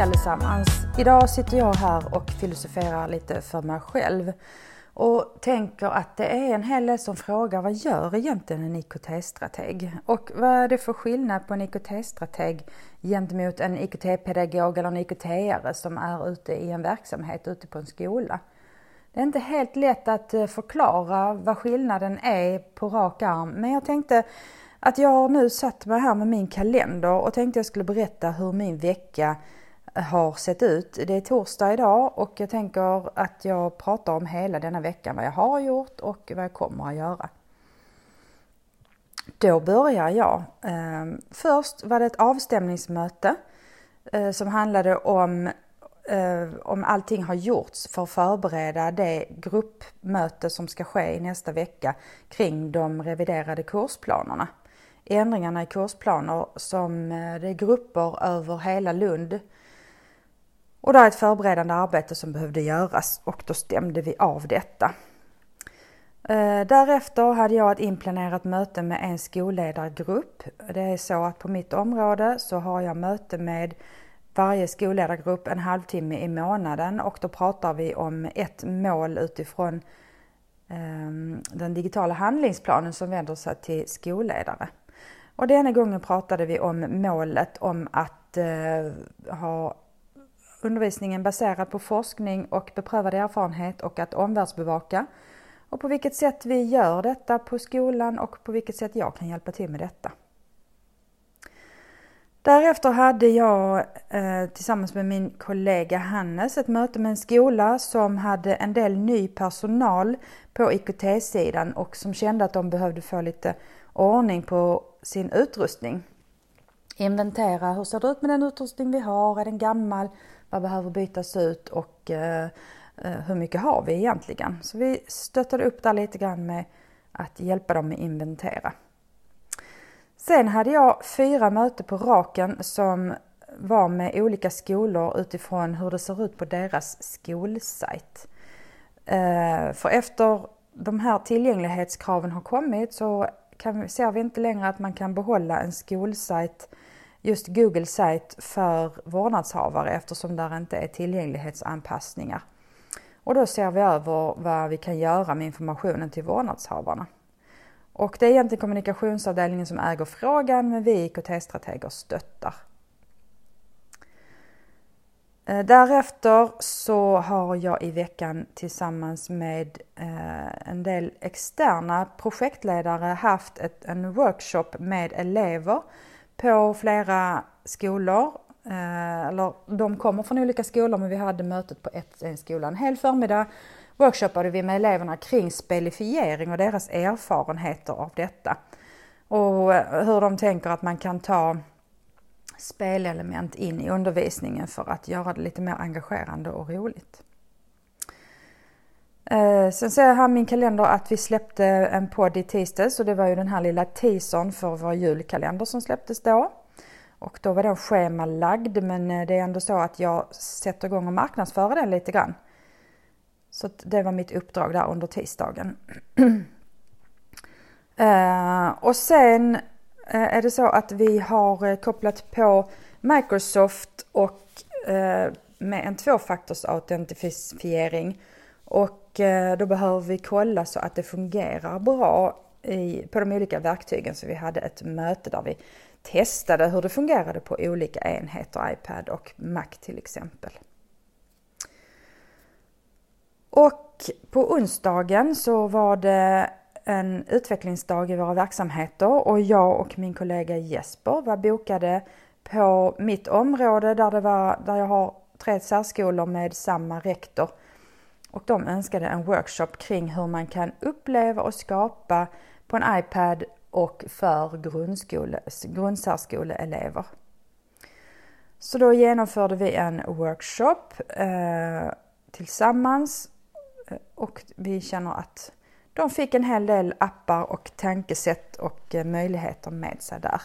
Hej allesammans! Idag sitter jag här och filosoferar lite för mig själv och tänker att det är en hel del som frågar vad gör egentligen en IKT-strateg? Och vad är det för skillnad på en IKT-strateg gentemot en IKT-pedagog eller en IKT-are som är ute i en verksamhet ute på en skola? Det är inte helt lätt att eh, förklara vad skillnaden är på rak arm men jag tänkte att jag nu satt mig här med min kalender och tänkte jag skulle berätta hur min vecka har sett ut. Det är torsdag idag och jag tänker att jag pratar om hela denna veckan, vad jag har gjort och vad jag kommer att göra. Då börjar jag. Ehm, först var det ett avstämningsmöte eh, som handlade om eh, om allting har gjorts för att förbereda det gruppmöte som ska ske i nästa vecka kring de reviderade kursplanerna. Ändringarna i kursplaner som eh, det är grupper över hela Lund och det är ett förberedande arbete som behövde göras och då stämde vi av detta. Eh, därefter hade jag ett inplanerat möte med en skolledargrupp. Det är så att på mitt område så har jag möte med varje skolledargrupp en halvtimme i månaden och då pratar vi om ett mål utifrån ehm, den digitala handlingsplanen som vänder sig till skolledare. Och denna gången pratade vi om målet om att eh, ha undervisningen baserad på forskning och beprövad erfarenhet och att omvärldsbevaka och på vilket sätt vi gör detta på skolan och på vilket sätt jag kan hjälpa till med detta. Därefter hade jag eh, tillsammans med min kollega Hannes ett möte med en skola som hade en del ny personal på IKT-sidan och som kände att de behövde få lite ordning på sin utrustning. Inventera, hur ser det ut med den utrustning vi har? Är den gammal? Vad behöver bytas ut? Och eh, eh, hur mycket har vi egentligen? Så vi stöttade upp där lite grann med att hjälpa dem med inventera. Sen hade jag fyra möten på raken som var med olika skolor utifrån hur det ser ut på deras skolsajt. Eh, för efter de här tillgänglighetskraven har kommit så kan, ser vi inte längre att man kan behålla en skolsajt, just Google sajt för vårdnadshavare eftersom där inte är tillgänglighetsanpassningar. Och då ser vi över vad vi kan göra med informationen till vårdnadshavarna. Och det är egentligen kommunikationsavdelningen som äger frågan men vi IKT-strateger stöttar. Eh, därefter så har jag i veckan tillsammans med eh, en del externa projektledare haft ett, en workshop med elever på flera skolor. Eh, eller de kommer från olika skolor men vi hade mötet på ett, en skola en hel förmiddag. Workshoppade vi med eleverna kring spelifiering och deras erfarenheter av detta. Och eh, hur de tänker att man kan ta spelelement in i undervisningen för att göra det lite mer engagerande och roligt. Eh, sen ser jag här i min kalender att vi släppte en podd i tisdags och det var ju den här lilla teasern för vår julkalender som släpptes då. Och då var den schemalagd men eh, det är ändå så att jag sätter igång och marknadsför den lite grann. Så det var mitt uppdrag där under tisdagen. Eh, och sen eh, är det så att vi har eh, kopplat på Microsoft och eh, med en tvåfaktorsautentifiering och eh, då behöver vi kolla så att det fungerar bra i, på de olika verktygen. Så vi hade ett möte där vi testade hur det fungerade på olika enheter, iPad och Mac till exempel. Och på onsdagen så var det en utvecklingsdag i våra verksamheter och jag och min kollega Jesper var bokade på mitt område där, det var, där jag har tre särskolor med samma rektor. Och de önskade en workshop kring hur man kan uppleva och skapa på en iPad och för grundskole, grundsärskoleelever. Så då genomförde vi en workshop eh, tillsammans eh, och vi känner att de fick en hel del appar och tankesätt och eh, möjligheter med sig där.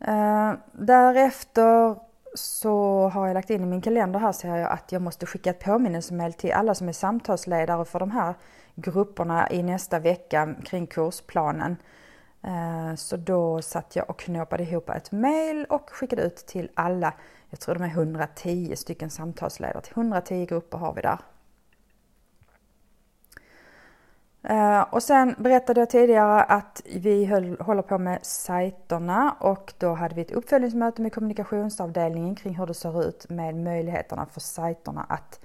Eh, därefter så har jag lagt in i min kalender här ser jag att jag måste skicka ett påminnelsemail till alla som är samtalsledare för de här grupperna i nästa vecka kring kursplanen. Eh, så då satt jag och knåpade ihop ett mail och skickade ut till alla, jag tror de är 110 stycken samtalsledare, till 110 grupper har vi där. Eh, Eh, och sen berättade jag tidigare att vi höll, håller på med sajterna och då hade vi ett uppföljningsmöte med kommunikationsavdelningen kring hur det ser ut med möjligheterna för sajterna att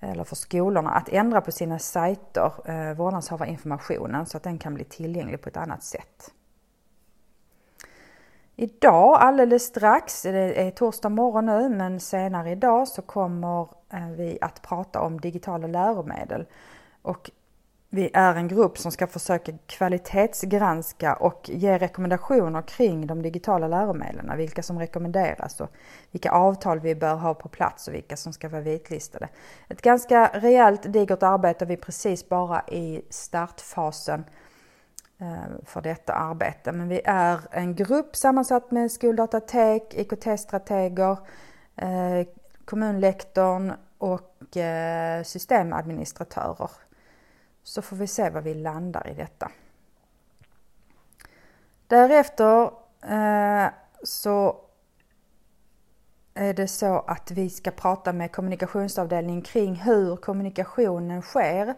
eller för skolorna att ändra på sina sajter, eh, vårdnadshavarinformationen, så att den kan bli tillgänglig på ett annat sätt. Idag alldeles strax, det är torsdag morgon nu, men senare idag så kommer eh, vi att prata om digitala läromedel. Och vi är en grupp som ska försöka kvalitetsgranska och ge rekommendationer kring de digitala läromedlen, vilka som rekommenderas och vilka avtal vi bör ha på plats och vilka som ska vara vitlistade. Ett ganska rejält digert arbete, vi är precis bara i startfasen eh, för detta arbete. Men vi är en grupp sammansatt med skoldatatek, IKT-strateger, eh, kommunlektorn och eh, systemadministratörer så får vi se var vi landar i detta. Därefter eh, så är det så att vi ska prata med kommunikationsavdelningen kring hur kommunikationen sker.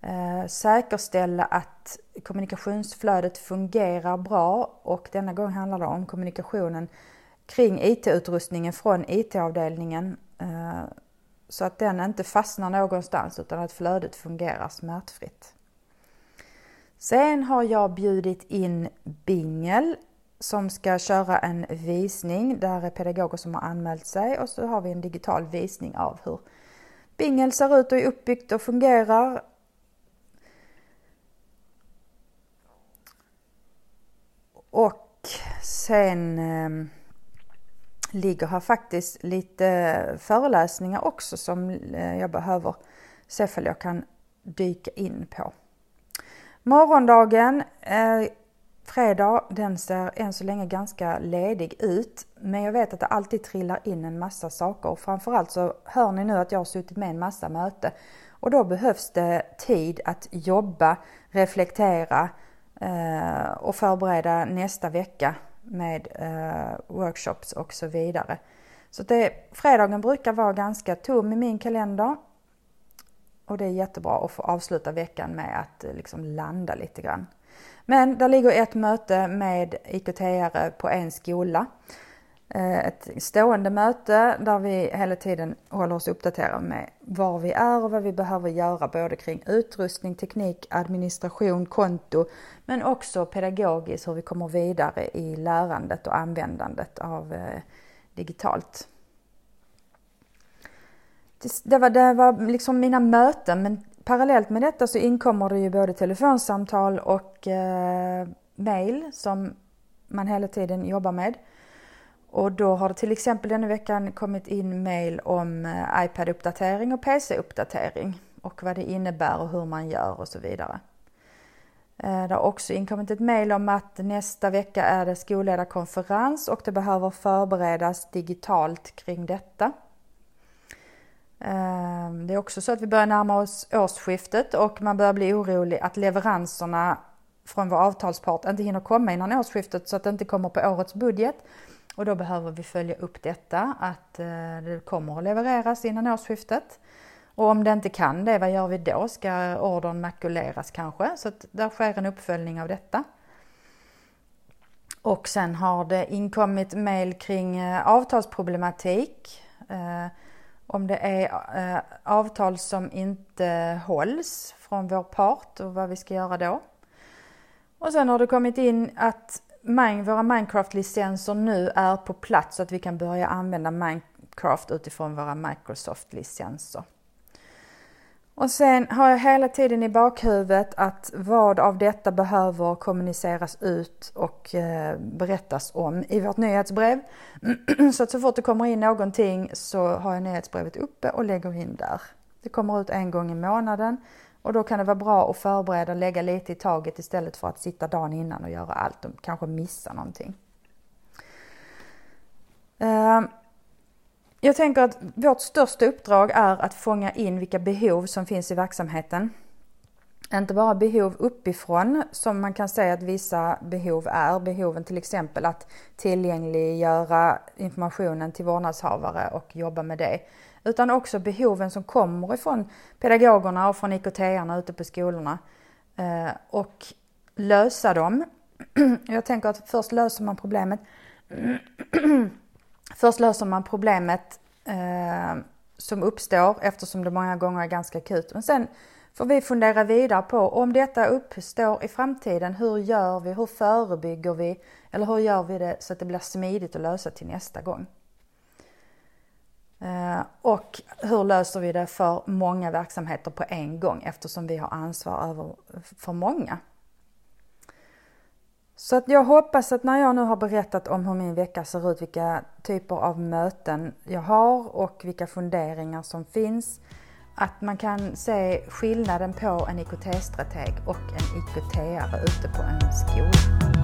Eh, säkerställa att kommunikationsflödet fungerar bra och denna gång handlar det om kommunikationen kring IT-utrustningen från IT-avdelningen eh, så att den inte fastnar någonstans utan att flödet fungerar smärtfritt. Sen har jag bjudit in Bingel som ska köra en visning. Där är pedagoger som har anmält sig och så har vi en digital visning av hur Bingel ser ut och är uppbyggt och fungerar. Och sen ehm, ligger här faktiskt lite föreläsningar också som eh, jag behöver se om jag kan dyka in på. Morgondagen, eh, fredag, den ser än så länge ganska ledig ut. Men jag vet att det alltid trillar in en massa saker och framförallt så hör ni nu att jag har suttit med en massa möte. Och då behövs det tid att jobba, reflektera eh, och förbereda nästa vecka med eh, workshops och så vidare. Så det, fredagen brukar vara ganska tom i min kalender. Och det är jättebra att få avsluta veckan med att eh, liksom landa lite grann. Men där ligger ett möte med IKT-are på en skola. Eh, ett stående möte där vi hela tiden håller oss uppdaterade med var vi är och vad vi behöver göra både kring utrustning, teknik, administration, konto men också pedagogiskt hur vi kommer vidare i lärandet och användandet av eh, digitalt. Det var, det var liksom mina möten men parallellt med detta så inkommer det ju både telefonsamtal och eh, mail som man hela tiden jobbar med. Och då har det till exempel denna veckan kommit in mail om eh, iPad-uppdatering och PC-uppdatering och vad det innebär och hur man gör och så vidare. Eh, det har också inkommit ett mail om att nästa vecka är det skolledarkonferens och det behöver förberedas digitalt kring detta. Eh, det är också så att vi börjar närma oss årsskiftet och man börjar bli orolig att leveranserna från vår avtalspart inte hinner komma innan årsskiftet så att det inte kommer på årets budget. Och då behöver vi följa upp detta, att eh, det kommer att levereras innan årsskiftet. Och om det inte kan det, vad gör vi då? Ska ordern makuleras kanske? Så att där sker en uppföljning av detta. Och sen har det inkommit mail kring eh, avtalsproblematik. Eh, om det är avtal som inte hålls från vår part och vad vi ska göra då. Och sen har det kommit in att våra Minecraft-licenser nu är på plats så att vi kan börja använda Minecraft utifrån våra Microsoft-licenser. Och sen har jag hela tiden i bakhuvudet att vad av detta behöver kommuniceras ut och eh, berättas om i vårt nyhetsbrev. så att så fort det kommer in någonting så har jag nyhetsbrevet uppe och lägger in där. Det kommer ut en gång i månaden och då kan det vara bra att förbereda och lägga lite i taget istället för att sitta dagen innan och göra allt och kanske missa någonting. Ehm, jag tänker att vårt största uppdrag är att fånga in vilka behov som finns i verksamheten. inte bara behov uppifrån som man kan säga att vissa behov är. Behoven till exempel att tillgängliggöra informationen till vårdnadshavare och jobba med det. Utan också behoven som kommer ifrån pedagogerna och från IKT-arna ute på skolorna. Eh, och lösa dem. Jag tänker att först löser man problemet Först löser man problemet eh, som uppstår eftersom det många gånger är ganska akut. Men sen får vi fundera vidare på om detta uppstår i framtiden, hur gör vi, hur förebygger vi eller hur gör vi det så att det blir smidigt att lösa till nästa gång? Eh, och hur löser vi det för många verksamheter på en gång eftersom vi har ansvar över, för många? Så att jag hoppas att när jag nu har berättat om hur min vecka ser ut, vilka typer av möten jag har och vilka funderingar som finns, att man kan se skillnaden på en IKT-strateg och en IKT-are ute på en skola.